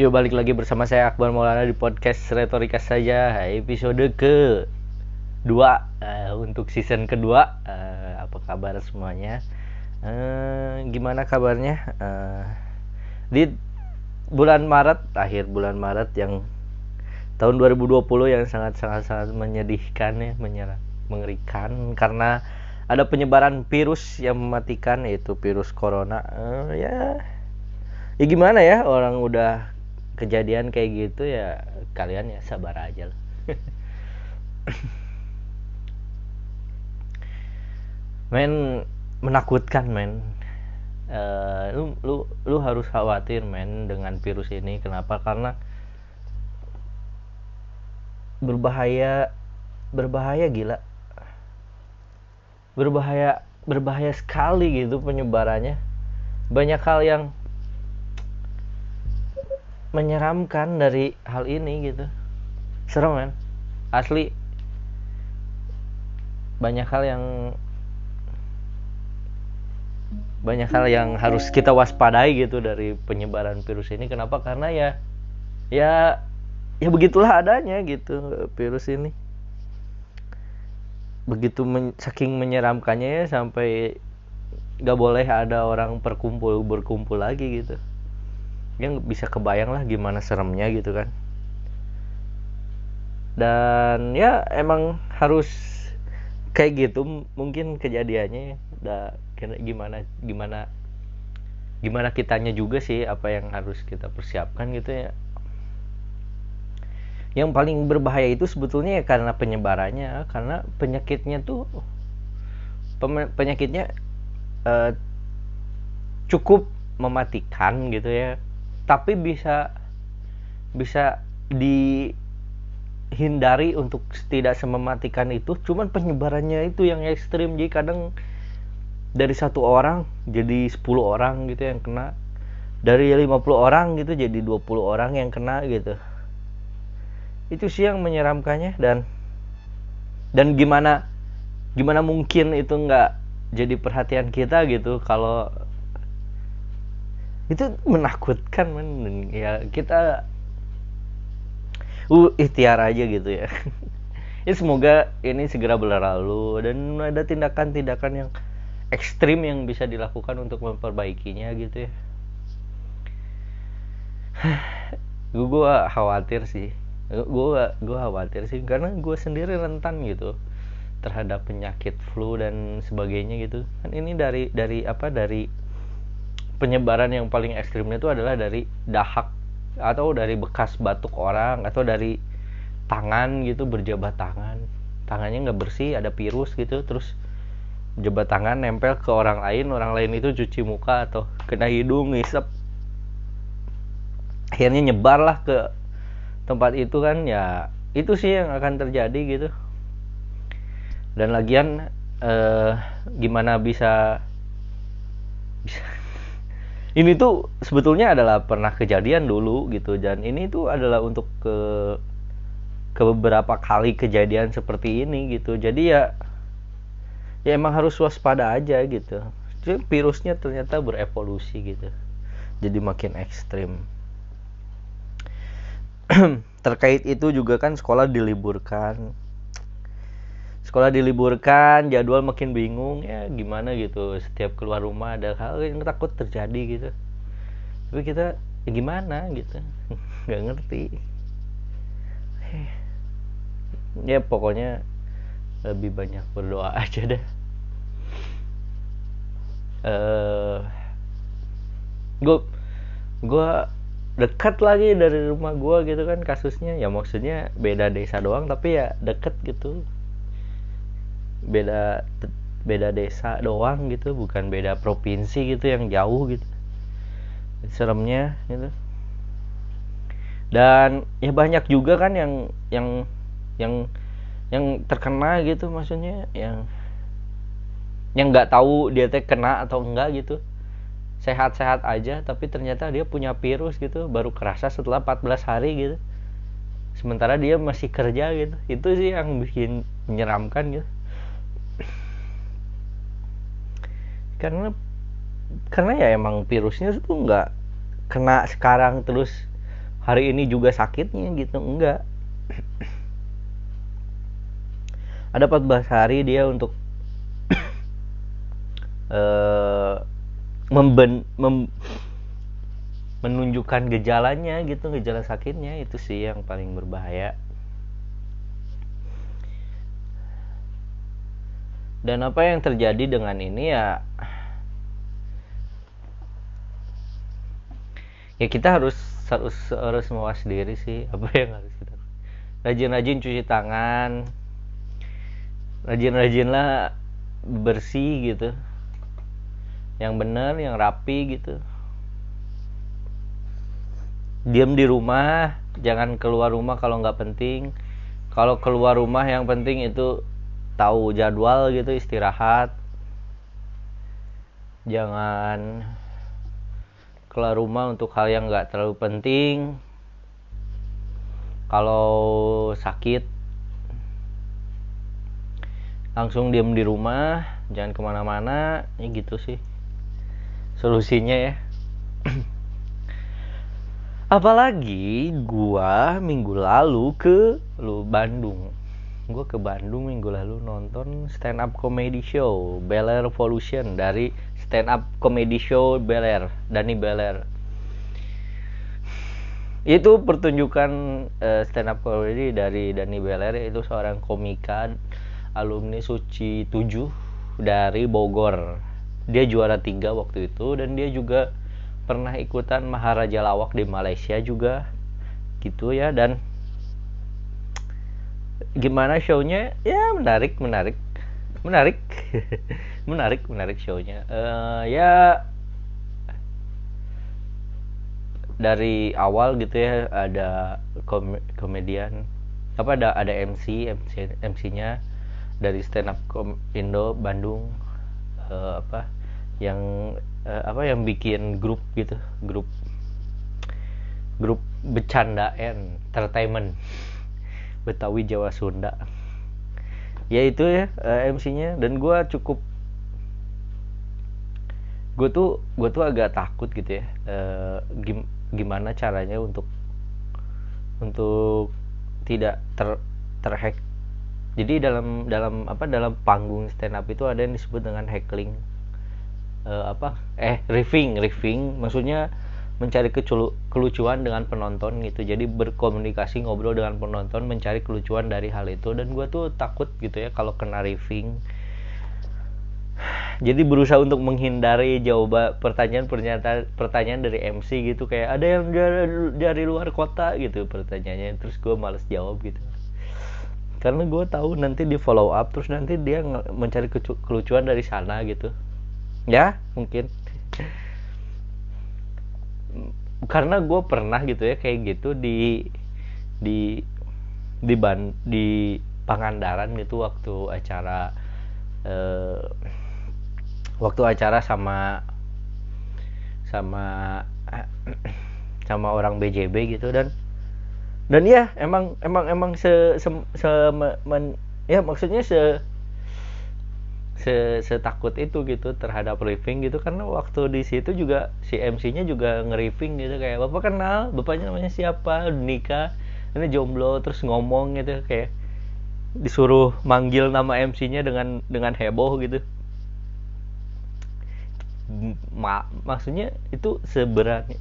Yuk balik lagi bersama saya Akbar Maulana di podcast Retorika saja episode ke dua uh, untuk season kedua. Uh, apa kabar semuanya? Uh, gimana kabarnya? Uh, di bulan Maret akhir bulan Maret yang tahun 2020 yang sangat sangat sangat menyedihkan ya menyerah mengerikan. Karena ada penyebaran virus yang mematikan yaitu virus corona. Uh, ya ya gimana ya orang udah kejadian kayak gitu ya kalian ya sabar aja lah. Men menakutkan men. Uh, lu lu lu harus khawatir men dengan virus ini. Kenapa? Karena berbahaya berbahaya gila. Berbahaya berbahaya sekali gitu penyebarannya. Banyak hal yang menyeramkan dari hal ini gitu. Serem kan asli banyak hal yang banyak hal yang harus kita waspadai gitu dari penyebaran virus ini. Kenapa? Karena ya ya ya begitulah adanya gitu virus ini. Begitu men, saking menyeramkannya ya sampai gak boleh ada orang perkumpul berkumpul lagi gitu yang bisa kebayang lah gimana seremnya gitu kan. Dan ya emang harus kayak gitu mungkin kejadiannya udah gimana gimana gimana kitanya juga sih apa yang harus kita persiapkan gitu ya. Yang paling berbahaya itu sebetulnya ya karena penyebarannya karena penyakitnya tuh penyakitnya uh, cukup mematikan gitu ya tapi bisa bisa dihindari untuk tidak semematikan itu. Cuman penyebarannya itu yang ekstrim. Jadi kadang dari satu orang jadi 10 orang gitu yang kena. Dari 50 orang gitu jadi 20 orang yang kena gitu. Itu sih yang menyeramkannya. Dan dan gimana gimana mungkin itu nggak jadi perhatian kita gitu. Kalau itu menakutkan men. Ya kita uh ikhtiar aja gitu ya. Ya semoga ini segera berlalu dan ada tindakan-tindakan yang ekstrim yang bisa dilakukan untuk memperbaikinya gitu ya. Gue khawatir sih. Gue gue khawatir sih karena gue sendiri rentan gitu terhadap penyakit flu dan sebagainya gitu. Kan ini dari dari apa dari penyebaran yang paling ekstrimnya itu adalah dari dahak atau dari bekas batuk orang atau dari tangan gitu berjabat tangan. Tangannya nggak bersih ada virus gitu terus jabat tangan nempel ke orang lain orang lain itu cuci muka atau kena hidung ngisep. Akhirnya nyebar lah ke tempat itu kan ya itu sih yang akan terjadi gitu. Dan lagian eh, gimana bisa bisa ini tuh sebetulnya adalah pernah kejadian dulu gitu dan ini tuh adalah untuk ke ke beberapa kali kejadian seperti ini gitu. Jadi ya ya emang harus waspada aja gitu. Jadi virusnya ternyata berevolusi gitu. Jadi makin ekstrim. Terkait itu juga kan sekolah diliburkan sekolah diliburkan jadwal makin bingung ya gimana gitu. Setiap keluar rumah ada hal yang takut terjadi gitu. Tapi kita ya gimana gitu. Nggak ngerti. Ya pokoknya lebih banyak berdoa aja deh. Uh, gue gue dekat lagi dari rumah gue gitu kan kasusnya. Ya maksudnya beda desa doang tapi ya deket gitu beda beda desa doang gitu bukan beda provinsi gitu yang jauh gitu. Seremnya gitu. Dan ya banyak juga kan yang yang yang yang terkena gitu maksudnya yang yang nggak tahu dia teh kena atau enggak gitu. Sehat-sehat aja tapi ternyata dia punya virus gitu baru kerasa setelah 14 hari gitu. Sementara dia masih kerja gitu. Itu sih yang bikin menyeramkan gitu karena karena ya emang virusnya tuh nggak kena sekarang terus hari ini juga sakitnya gitu enggak ada 14 hari dia untuk uh, memben, mem, menunjukkan gejalanya gitu gejala sakitnya itu sih yang paling berbahaya dan apa yang terjadi dengan ini ya ya kita harus harus harus mawas diri sih. Apa yang harus kita rajin-rajin cuci tangan. Rajin-rajinlah bersih gitu. Yang benar yang rapi gitu. Diam di rumah jangan keluar rumah kalau nggak penting. Kalau keluar rumah yang penting itu tahu jadwal gitu istirahat. Jangan keluar rumah untuk hal yang nggak terlalu penting. Kalau sakit langsung diem di rumah jangan ke mana-mana. Ya gitu sih solusinya ya. Apalagi gua minggu lalu ke lu Bandung gue ke Bandung minggu lalu nonton stand up comedy show Bel Air Revolution dari stand up comedy show Bel Air Dani Bel Air. Itu pertunjukan uh, stand up comedy dari Dani Bel Air itu seorang komika alumni Suci 7 dari Bogor. Dia juara tiga waktu itu dan dia juga pernah ikutan Maharaja Lawak di Malaysia juga. Gitu ya dan gimana shownya? Ya menarik menarik. Menarik. Menarik menarik shownya. Uh, ya dari awal gitu ya ada kom komedian apa ada ada MC MC MC-nya dari stand up Indo Bandung. Uh, apa yang uh, apa yang bikin grup gitu grup grup bercanda entertainment Betawi Jawa Sunda. Ya itu ya uh, eh, MC-nya dan gue cukup gue tuh gue tuh agak takut gitu ya uh, gim gimana caranya untuk untuk tidak ter terhack. Jadi dalam dalam apa dalam panggung stand up itu ada yang disebut dengan heckling. Uh, apa? Eh riffing riffing. Maksudnya mencari kelucuan dengan penonton gitu. Jadi berkomunikasi ngobrol dengan penonton mencari kelucuan dari hal itu. Dan gue tuh takut gitu ya kalau kena riffing. Jadi berusaha untuk menghindari jawaban pertanyaan pernyataan pertanyaan dari MC gitu. Kayak ada yang dari, dari luar kota? gitu pertanyaannya. Terus gue males jawab gitu. Karena gue tahu nanti di follow up terus nanti dia mencari kelucuan dari sana gitu. Ya mungkin karena gue pernah gitu ya kayak gitu di di di ban di Pangandaran gitu waktu acara eh, waktu acara sama sama sama orang BJB gitu dan dan ya emang emang emang se, se, se men, ya maksudnya se setakut itu gitu terhadap riffing gitu. Karena waktu di situ juga si MC-nya juga nge-riffing gitu. Kayak bapak kenal? Bapaknya namanya siapa? Nikah? Ini jomblo? Terus ngomong gitu kayak disuruh manggil nama MC-nya dengan dengan heboh gitu. Ma maksudnya itu seberani.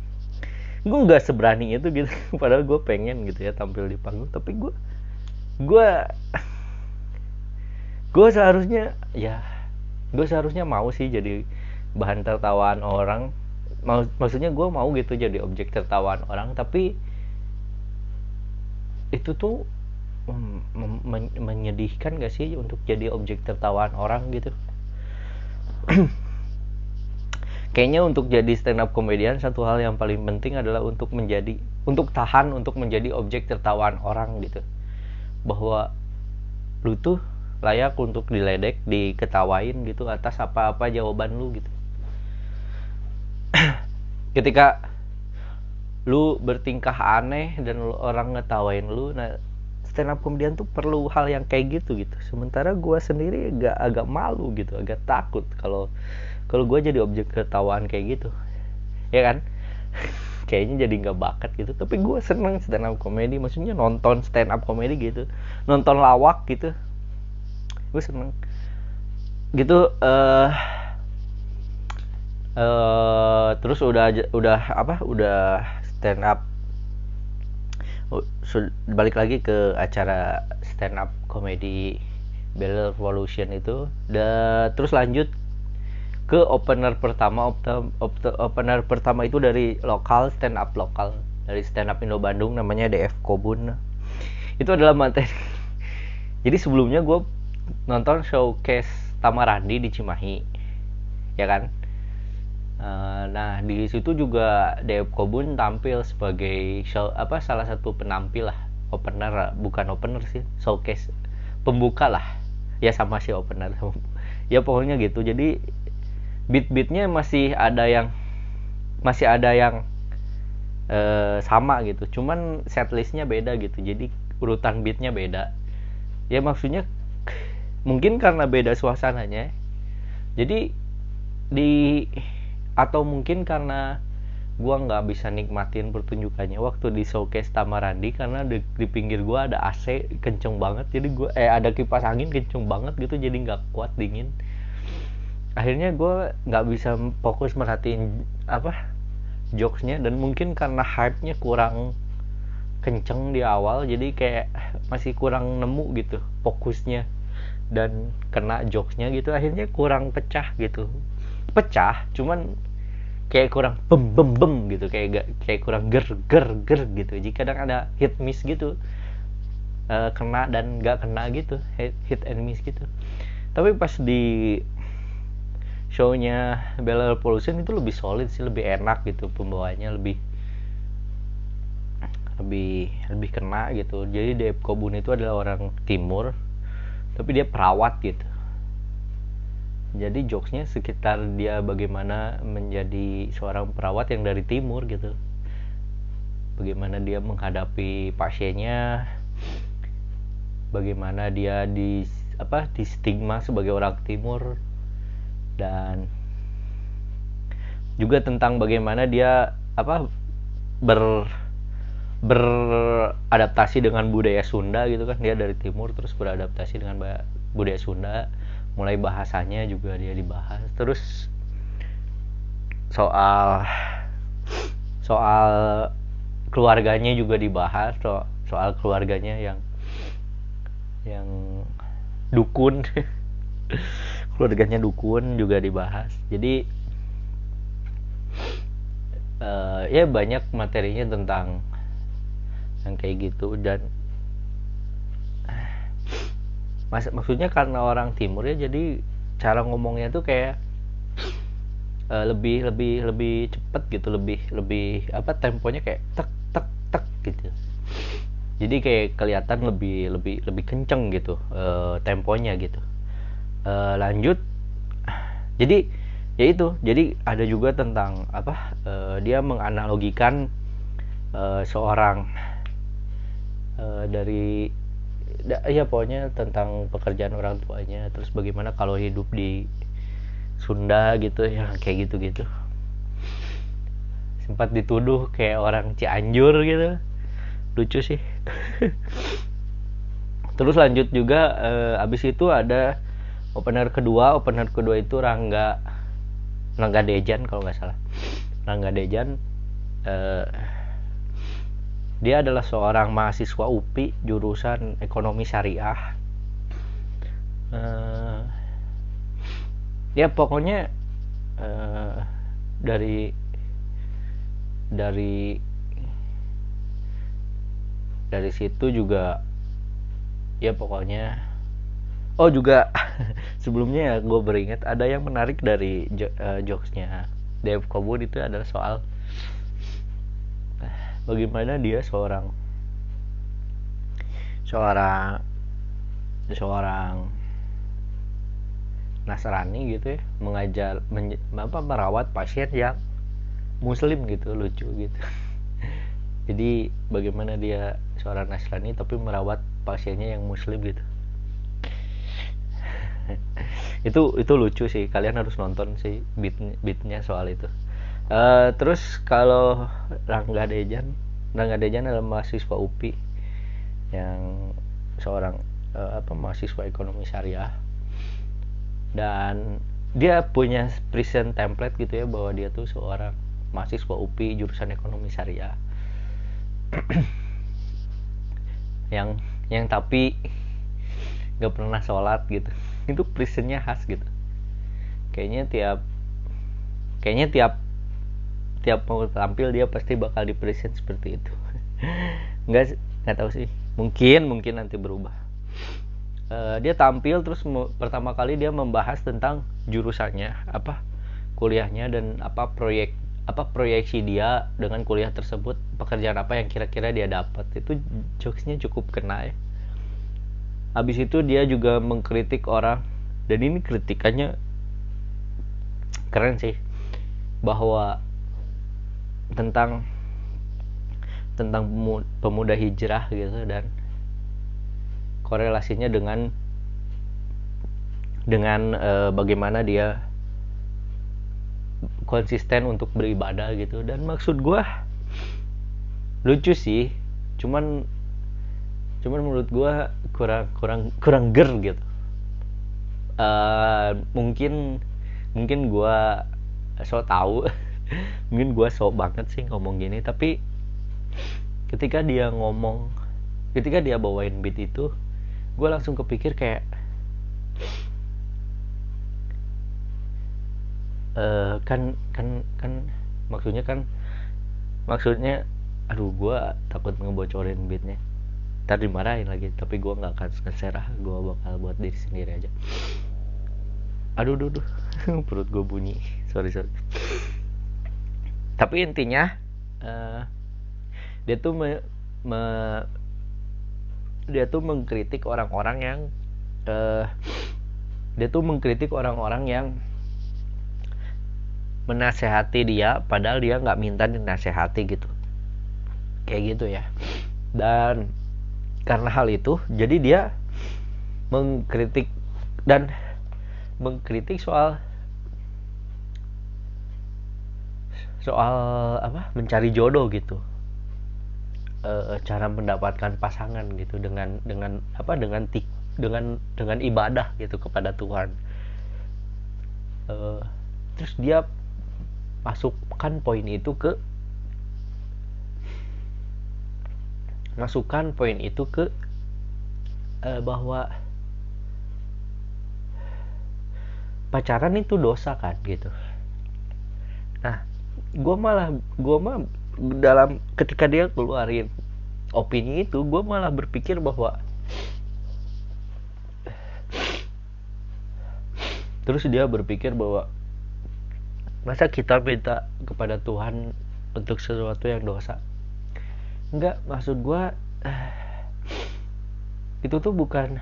Gue nggak seberani itu gitu. Padahal gue pengen gitu ya tampil di panggung. Tapi gue gue gue seharusnya ya gue seharusnya mau sih jadi bahan tertawaan orang. Maksudnya gue mau gitu jadi objek tertawaan orang tapi itu tuh men menyedihkan gak sih untuk jadi objek tertawaan orang gitu? Kayaknya untuk jadi stand up komedian satu hal yang paling penting adalah untuk menjadi untuk tahan untuk menjadi objek tertawaan orang gitu. Bahwa lu tuh layak untuk diledek diketawain gitu atas apa-apa jawaban lu gitu. Ketika lu bertingkah aneh dan lu, orang ngetawain lu nah stand up kemudian tuh perlu hal yang kayak gitu gitu. Sementara gue sendiri agak agak malu gitu agak takut kalau kalau gue jadi objek ketawaan kayak gitu. Ya kan? Kayaknya jadi nggak bakat gitu. Tapi gue seneng stand up komedi maksudnya nonton stand up komedi gitu. Nonton lawak gitu gue seneng. Gitu eh uh, uh, terus udah udah apa udah stand up. Balik lagi ke acara stand up komedi Bell Revolution itu. Dan terus lanjut ke opener pertama opener pertama itu dari lokal stand up lokal. Dari stand up Indo Bandung namanya DF Kobun. Itu adalah materi. Jadi sebelumnya gue nonton showcase Tamarandi di Cimahi ya kan? Eh, nah di situ juga DF Kobun tampil sebagai show apa salah satu penampil lah opener bukan opener sih showcase pembuka lah. Ya sama si opener. Ya pokoknya gitu. Jadi beat-beatnya masih ada yang masih ada yang uh, sama gitu. Cuman setlistnya beda gitu. Jadi urutan beatnya beda. Ya maksudnya mungkin karena beda suasananya. Jadi di atau mungkin karena gua nggak bisa nikmatin pertunjukannya waktu di showcase Tamarandi karena di, di pinggir gua ada AC kenceng banget. Jadi gua eh ada kipas angin kenceng banget gitu jadi nggak kuat dingin. Akhirnya gue nggak bisa fokus merhatiin apa jokesnya. Dan mungkin karena hype-nya kurang kenceng di awal jadi kayak masih kurang nemu gitu fokusnya dan kena jokesnya gitu akhirnya kurang pecah gitu. Pecah cuman kayak kurang bem bem bem gitu kayak gak, kayak kurang ger ger ger gitu. Jika kadang ada hit miss gitu uh, kena dan gak kena gitu hit, hit and miss gitu. Tapi pas di shownya Bella Revolution itu lebih solid sih lebih enak gitu pembawanya lebih lebih lebih kena gitu. Jadi Dave Kobun itu adalah orang timur tapi dia perawat gitu. Jadi jokesnya sekitar dia bagaimana menjadi seorang perawat yang dari timur gitu. Bagaimana dia menghadapi pasiennya. Bagaimana dia di apa di stigma sebagai orang timur. Dan juga tentang bagaimana dia apa ber beradaptasi dengan budaya Sunda gitu kan. Dia dari timur terus beradaptasi dengan budaya Sunda. Mulai bahasanya juga dia dibahas. Terus soal soal keluarganya juga dibahas. Soal, soal keluarganya yang yang dukun. Keluarganya dukun juga dibahas. Jadi uh, ya banyak materinya tentang yang kayak gitu dan mas maksudnya karena orang timur ya jadi cara ngomongnya tuh kayak uh, lebih lebih lebih cepet gitu lebih lebih apa temponya kayak tek tek tek gitu. Jadi kayak kelihatan lebih lebih lebih kenceng gitu uh, temponya gitu. Uh, lanjut jadi ya itu jadi ada juga tentang apa uh, dia menganalogikan uh, seorang uh, dari da, ya pokoknya tentang pekerjaan orang tuanya terus bagaimana kalau hidup di Sunda gitu ya kayak gitu gitu sempat dituduh kayak orang Cianjur gitu. Lucu sih. Terus lanjut juga uh, abis itu ada opener kedua. Opener kedua itu Rangga Rangga Dejan kalau nggak salah. Rangga Dejan eh, dia adalah seorang mahasiswa UPI jurusan ekonomi syariah. Eh, ya pokoknya eh, dari dari dari situ juga ya pokoknya. Oh juga sebelumnya ya gue beringat ada yang menarik dari uh, jokesnya. Dave Coburn itu adalah soal bagaimana dia seorang seorang seorang Nasrani gitu ya mengajar men, apa merawat pasien yang Muslim gitu lucu gitu. Jadi bagaimana dia seorang Nasrani tapi merawat pasiennya yang Muslim gitu. Itu itu lucu sih kalian harus nonton sih beat beatnya soal itu uh, terus kalau Rangga Dejan Rangga Dejan adalah mahasiswa UPI yang seorang uh, apa mahasiswa ekonomi syariah. Dan dia punya present template gitu ya bahwa dia tuh seorang mahasiswa UPI jurusan ekonomi syariah. Yang yang tapi nggak pernah sholat gitu. Itu presentnya khas gitu. Kayaknya tiap kayaknya tiap tiap mau tampil dia pasti bakal di present seperti itu. Nggak nggak tahu sih. Mungkin mungkin nanti berubah. Uh, dia tampil terus pertama kali dia membahas tentang jurusannya apa kuliahnya dan apa proyek apa proyeksi dia dengan kuliah tersebut pekerjaan apa yang kira-kira dia dapat. Itu jokesnya cukup kena ya. Habis itu dia juga mengkritik orang dan ini kritikannya keren sih bahwa tentang tentang pemuda hijrah gitu dan korelasinya dengan dengan e, bagaimana dia konsisten untuk beribadah gitu. Dan maksud gue lucu sih cuman cuman menurut gue kurang kurang kurang ger gitu. Uh, mungkin mungkin gue so tahu mungkin gue so banget sih ngomong gini tapi ketika dia ngomong ketika dia bawain beat itu gue langsung kepikir kayak uh, kan kan kan maksudnya kan maksudnya aduh gue takut ngebocorin beatnya. Tadi dimarahin lagi tapi gue nggak akan nge-share ah gue bakal buat diri sendiri aja. Aduh duh, duh. perut gue bunyi. Sorry sorry tapi intinya uh, dia tuh me, me, dia tuh mengkritik orang-orang yang uh, dia tuh mengkritik orang-orang yang menasehati dia padahal dia nggak minta dinasehati gitu. Kayak gitu ya. Dan karena hal itu jadi dia mengkritik dan mengkritik soal soal apa mencari jodoh gitu. E, cara mendapatkan pasangan gitu dengan dengan apa dengan tik dengan dengan ibadah gitu kepada Tuhan. E, terus dia masukkan poin itu ke masukkan poin itu ke uh, bahwa pacaran itu dosa kan gitu. Nah gue malah gue mah dalam ketika dia keluarin opini itu gue malah berpikir bahwa terus dia berpikir bahwa masa kita minta kepada Tuhan untuk sesuatu yang dosa? Enggak maksud gue itu tuh bukan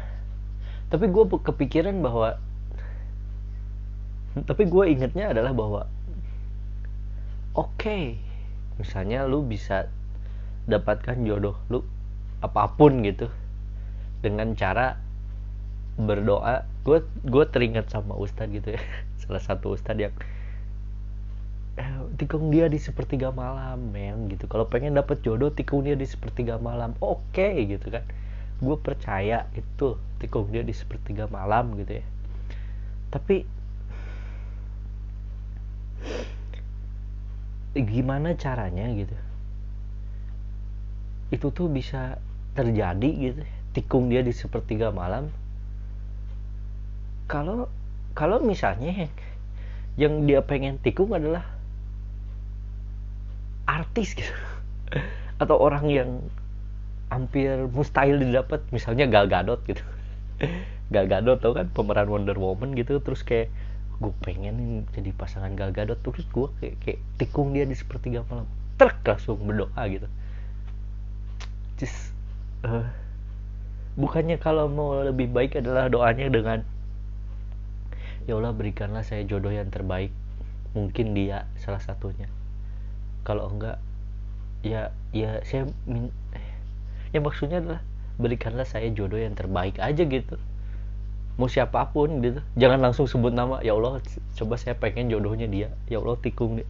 tapi gue kepikiran bahwa tapi gue ingetnya adalah bahwa oke. Okay, misalnya lu bisa dapatkan jodoh lu apa pun gitu dengan cara berdoa. Gue gue teringat sama ustadz gitu ya. Salah satu ustadz yang tikung dia di sepertiga malam men gitu. Kalau pengen dapet jodoh tikung dia di sepertiga malam. Oke okay, gitu kan. Gue percaya itu tikung dia di sepertiga malam gitu ya. Tapi gimana caranya? gitu. Itu tuh bisa terjadi gitu. Tikung dia di sepertiga malam. Kalau kalau misalnya yang dia pengen tikung adalah artis gitu. Atau orang yang hampir mustahil didapat. Misalnya Gal Gadot gitu. Gal Gadot tau kan pemeran Wonder Woman gitu. Terus kayak gue pengen jadi pasangan Gal Gadot. Terus gue kayak, kayak tikung dia di sepertiga malam. Truk langsung berdoa gitu. Just uh, bukannya kalau mau lebih baik adalah doanya dengan ya Allah berikanlah saya jodoh yang terbaik. Mungkin dia salah satunya. Kalau enggak ya ya saya min ya maksudnya adalah berikanlah saya jodoh yang terbaik aja gitu mau siapa pun gitu. Jangan langsung sebut nama ya Allah coba saya pengen jodohnya dia. Ya Allah tikung dia.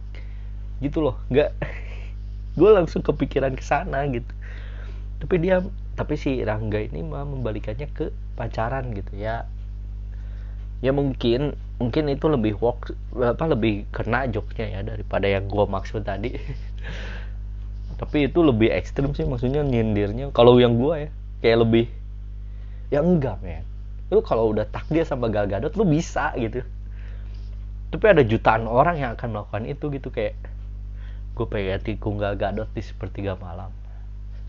Gitu loh. Nggak. Gue langsung kepikiran ke sana gitu. Tapi dia tapi si Rangga ini mah membalikannya ke pacaran gitu ya. Ya mungkin mungkin itu lebih work apa lebih kena joknya ya daripada yang gue maksud tadi. Tapi itu lebih ekstrim sih maksudnya nyindirnya kalau yang gue ya kayak lebih ya enggak men lu kalau udah takdir sama Gal Gadot lu bisa gitu. Tapi ada jutaan orang yang akan melakukan itu gitu. Kayak gue pengen tikung Gal Gadot di sepertiga malam.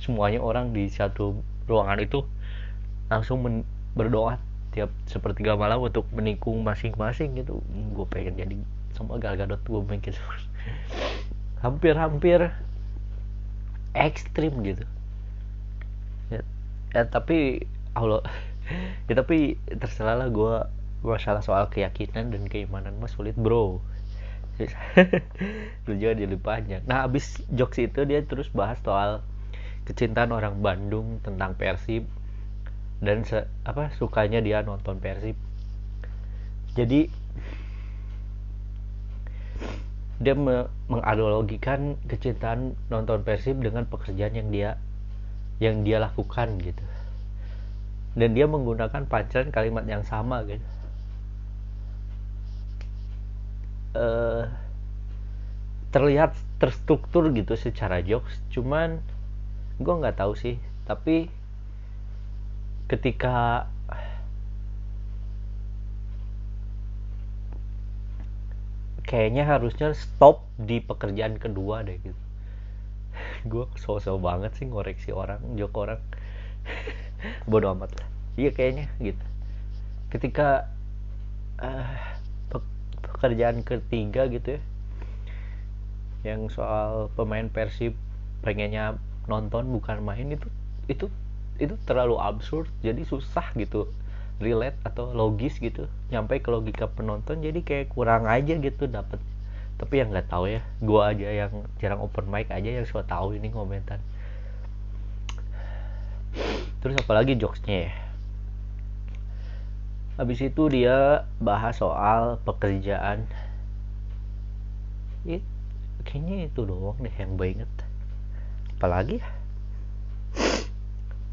Semuanya orang di satu ruangan itu langsung berdoa tiap sepertiga malam untuk menikung masing-masing gitu. Gue pengen jadi sama Gal Gadot gue mikir. Hampir-hampir ekstrim gitu. Ya, ya tapi Allah ya tapi terserah lah gue masalah soal keyakinan dan keimanan mas sulit bro. Lu juga jadi panjang nah abis jokes itu dia terus bahas soal kecintaan orang Bandung tentang Persib dan se apa sukanya dia nonton Persib. Jadi dia me menganalogikan kecintaan nonton Persib dengan pekerjaan yang dia yang dia lakukan gitu dan dia menggunakan pacaran kalimat yang sama gitu uh, terlihat terstruktur gitu secara jokes cuman gue nggak tahu sih. Tapi ketika kayaknya harusnya stop di pekerjaan kedua deh gitu. Gue so-so banget sih ngoreksi orang jok orang bodoh amat lah. Iya kayaknya gitu. Ketika uh, pekerjaan ketiga gitu ya yang soal pemain persib pengennya nonton bukan main itu itu itu terlalu absurd jadi susah gitu. Relate atau logis gitu. Nyampe ke logika penonton jadi kayak kurang aja gitu dapet. Tapi yang nggak tahu ya gue aja yang jarang open mic aja yang suka tahu ini komentar terus apalagi jokesnya ya? Habis itu dia bahas soal pekerjaan. It, kayaknya itu doang deh yang gue inget. Apalagi ya?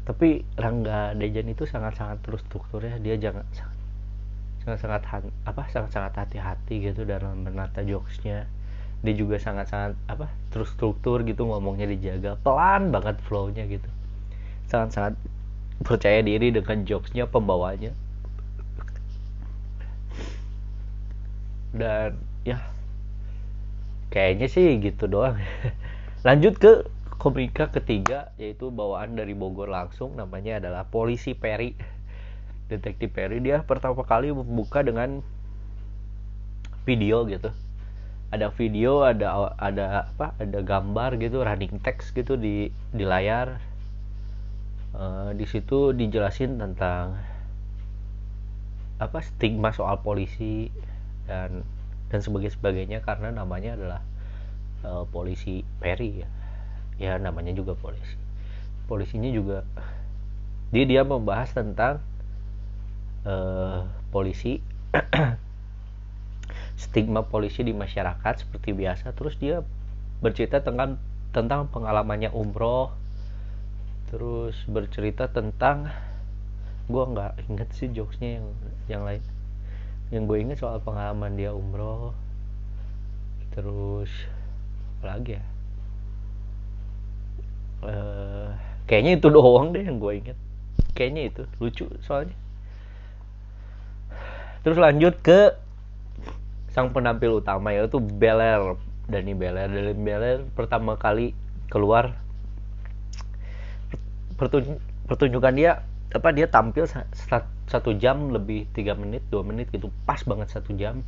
Tapi Rangga Dejan itu sangat-sangat terus strukturnya dia jangan sangat-sangat sangat-sangat hati-hati gitu dalam menata jokesnya. Dia juga sangat-sangat apa terus struktur gitu ngomongnya dijaga. Pelan banget flownya gitu sangat-sangat percaya diri dengan jokesnya pembawanya. Dan ya kayaknya sih gitu doang. Lanjut ke komika ketiga yaitu bawaan dari Bogor langsung namanya adalah polisi Perry. Detektif Perry dia pertama kali membuka dengan video gitu. Ada video ada ada apa ada gambar gitu running text gitu di di layar uh, di situ dijelasin tentang apa stigma soal polisi dan dan sebagainya sebagainya karena namanya adalah uh, polisi Perry ya. Ya namanya juga polisi. Polisinya juga dia dia membahas tentang uh, polisi stigma polisi di masyarakat seperti biasa. Terus dia bercerita tentang tentang pengalamannya umroh terus bercerita tentang gue nggak inget sih jokesnya yang yang lain. Yang gue inget soal pengalaman dia umroh terus apa lagi ya? Uh, kayaknya itu doang deh yang gue inget kayaknya itu lucu soalnya. Terus lanjut ke sang penampil utama yaitu Beler Dani Beler Dani Beler pertama kali keluar pertunjukan dia apa dia tampil satu jam lebih tiga menit dua menit gitu. Pas banget satu jam.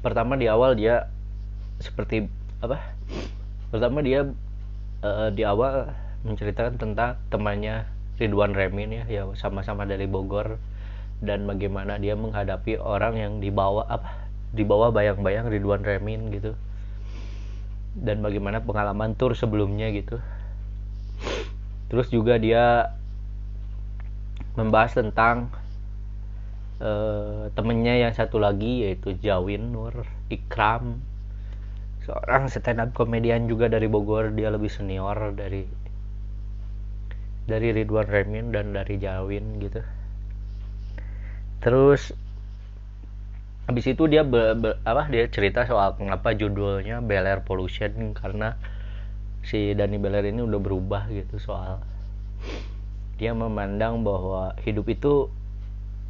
Pertama di awal dia seperti apa pertama dia uh, di awal menceritakan tentang temannya Ridwan Remin ya ya sama-sama dari Bogor. Dan bagaimana dia menghadapi orang yang dibawa apa dibawa bayang-bayang Ridwan Remin gitu dan bagaimana pengalaman tur sebelumnya gitu. Terus juga dia membahas tentang uh, temennya yang satu lagi yaitu Jawin Nur Ikram. Seorang stand up komedian juga dari Bogor. Dia lebih senior dari dari Ridwan Remin dan dari Jawin gitu. Terus habis itu dia be, be, apa dia cerita soal kenapa judulnya Bel Air Pollution karena si Dani Beler ini udah berubah gitu soal dia memandang bahwa hidup itu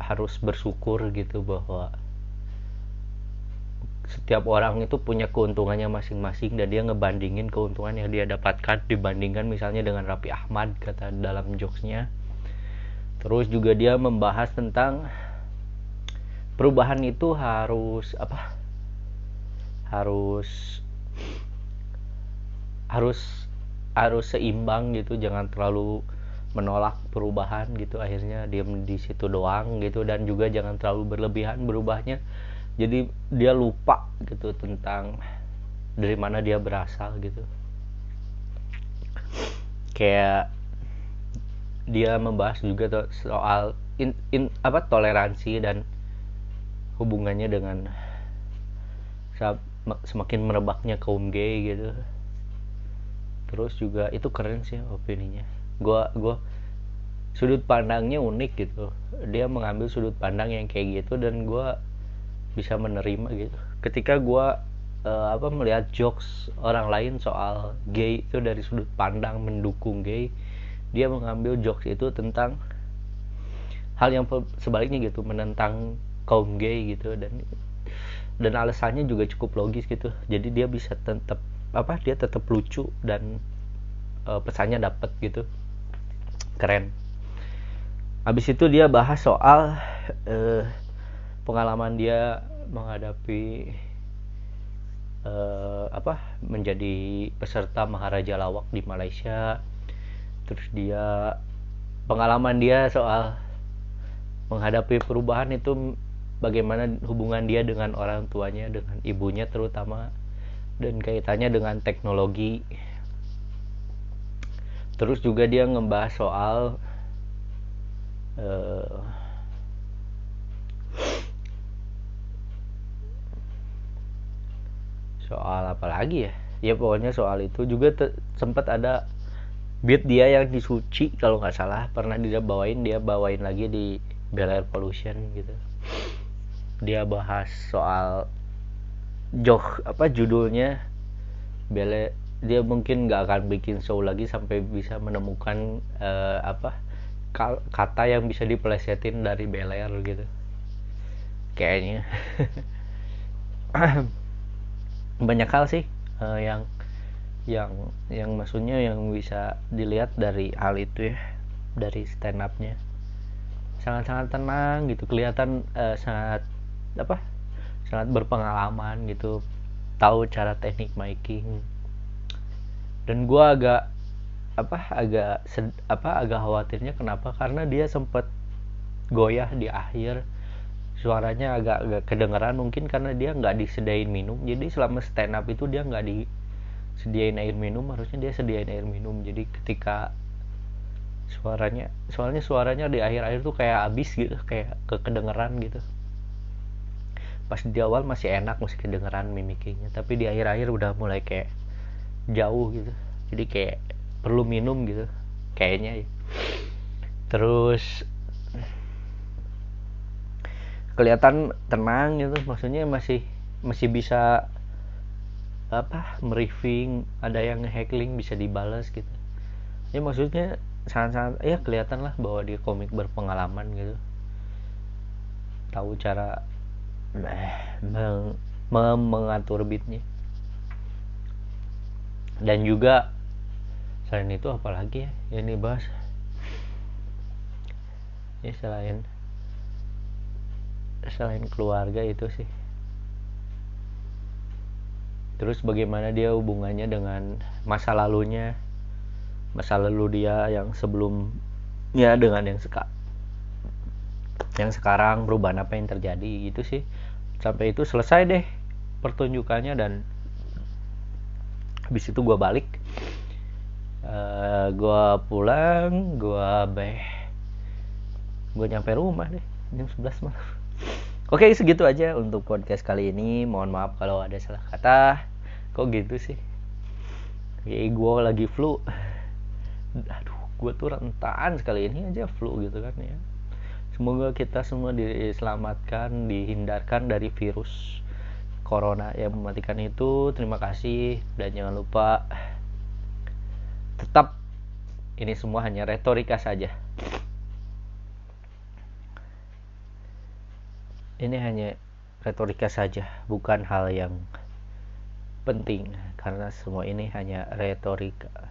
harus bersyukur gitu bahwa setiap orang itu punya keuntungannya masing-masing dan dia ngebandingin keuntungan yang dia dapatkan dibandingkan misalnya dengan Rapi Ahmad kata dalam jokesnya. Terus juga dia membahas tentang perubahan itu harus apa harus harus harus seimbang gitu. Jangan terlalu menolak perubahan gitu. Akhirnya diam di situ doang gitu. Dan juga jangan terlalu berlebihan berubahnya. Jadi dia lupa gitu tentang dari mana dia berasal gitu. Kayak dia membahas juga soal in, in, apa toleransi dan hubungannya dengan semakin merebaknya kaum gay gitu. Terus juga itu keren sih opininya. Gua gua sudut pandangnya unik gitu. Dia mengambil sudut pandang yang kayak gitu dan gua bisa menerima gitu. Ketika gue uh, apa melihat jokes orang lain soal gay itu dari sudut pandang mendukung gay dia mengambil jokes itu tentang hal yang sebaliknya gitu menentang kaum gay gitu dan dan alasannya juga cukup logis gitu. Jadi dia bisa tetap apa dia tetap lucu dan uh, pesannya dapet gitu. Keren. Habis itu dia bahas soal uh, pengalaman dia menghadapi uh, apa menjadi peserta Maharaja Lawak di Malaysia. Terus dia pengalaman dia soal menghadapi perubahan itu bagaimana hubungan dia dengan orang tuanya dengan ibunya terutama dan kaitannya dengan teknologi. Terus juga dia ngebahas soal uh, soal apa lagi ya? Ya pokoknya soal itu juga sempat ada beat dia yang disuci kalau nggak salah. Pernah dia bawain dia bawain lagi di Bel Air Pollution gitu dia bahas soal jok apa judulnya. Bele dia mungkin nggak akan bikin show lagi sampai bisa menemukan uh, apa kata yang bisa dipelesetin dari Beler gitu. Kayaknya. Banyak hal sih uh, yang yang yang maksudnya yang bisa dilihat dari hal itu ya dari stand upnya. Sangat-sangat tenang gitu kelihatan uh, sangat apa sangat berpengalaman gitu tahu cara teknik making dan gue agak apa agak sed, apa agak khawatirnya kenapa? Karena dia sempat goyah di akhir suaranya agak agak kedengeran mungkin karena dia nggak disediain minum. Jadi selama stand up itu dia nggak disediain air minum harusnya dia sediain air minum. Jadi ketika suaranya soalnya suaranya di akhir-akhir tuh kayak abis gitu kayak kedengeran gitu pas di awal masih enak masih kedengeran mimiknya. Tapi di akhir-akhir udah mulai kayak jauh gitu. Jadi kayak perlu minum gitu kayaknya ya. terus kelihatan tenang gitu. Maksudnya masih masih bisa apa meriffing ada yang heckling bisa dibalas gitu. Ya maksudnya sangat-sangat ya kelihatan lah bahwa dia komik berpengalaman gitu. Tahu cara meng, meng, mengatur beatnya. Dan juga selain itu apalagi ya yang dibahas? Ya selain selain keluarga itu sih. Terus bagaimana dia hubungannya dengan masa lalunya? Masa lalu dia yang sebelumnya dengan yang seka yang sekarang perubahan apa yang terjadi gitu sih. Sampai itu selesai deh pertunjukannya dan habis itu gue balik. Uh, eh, gue pulang gue beh gue nyampe rumah deh jam 11 malam. Oke segitu aja untuk podcast kali ini. Mohon maaf kalau ada salah kata. Kok gitu sih? Kayak gue lagi flu. Aduh gue tuh rentan sekali ini aja flu gitu kan ya semoga kita semua diselamatkan dihindarkan dari virus corona yang mematikan itu. Terima kasih dan jangan lupa tetap ini semua hanya retorika saja. Ini hanya retorika saja bukan hal yang penting karena semua ini hanya retorika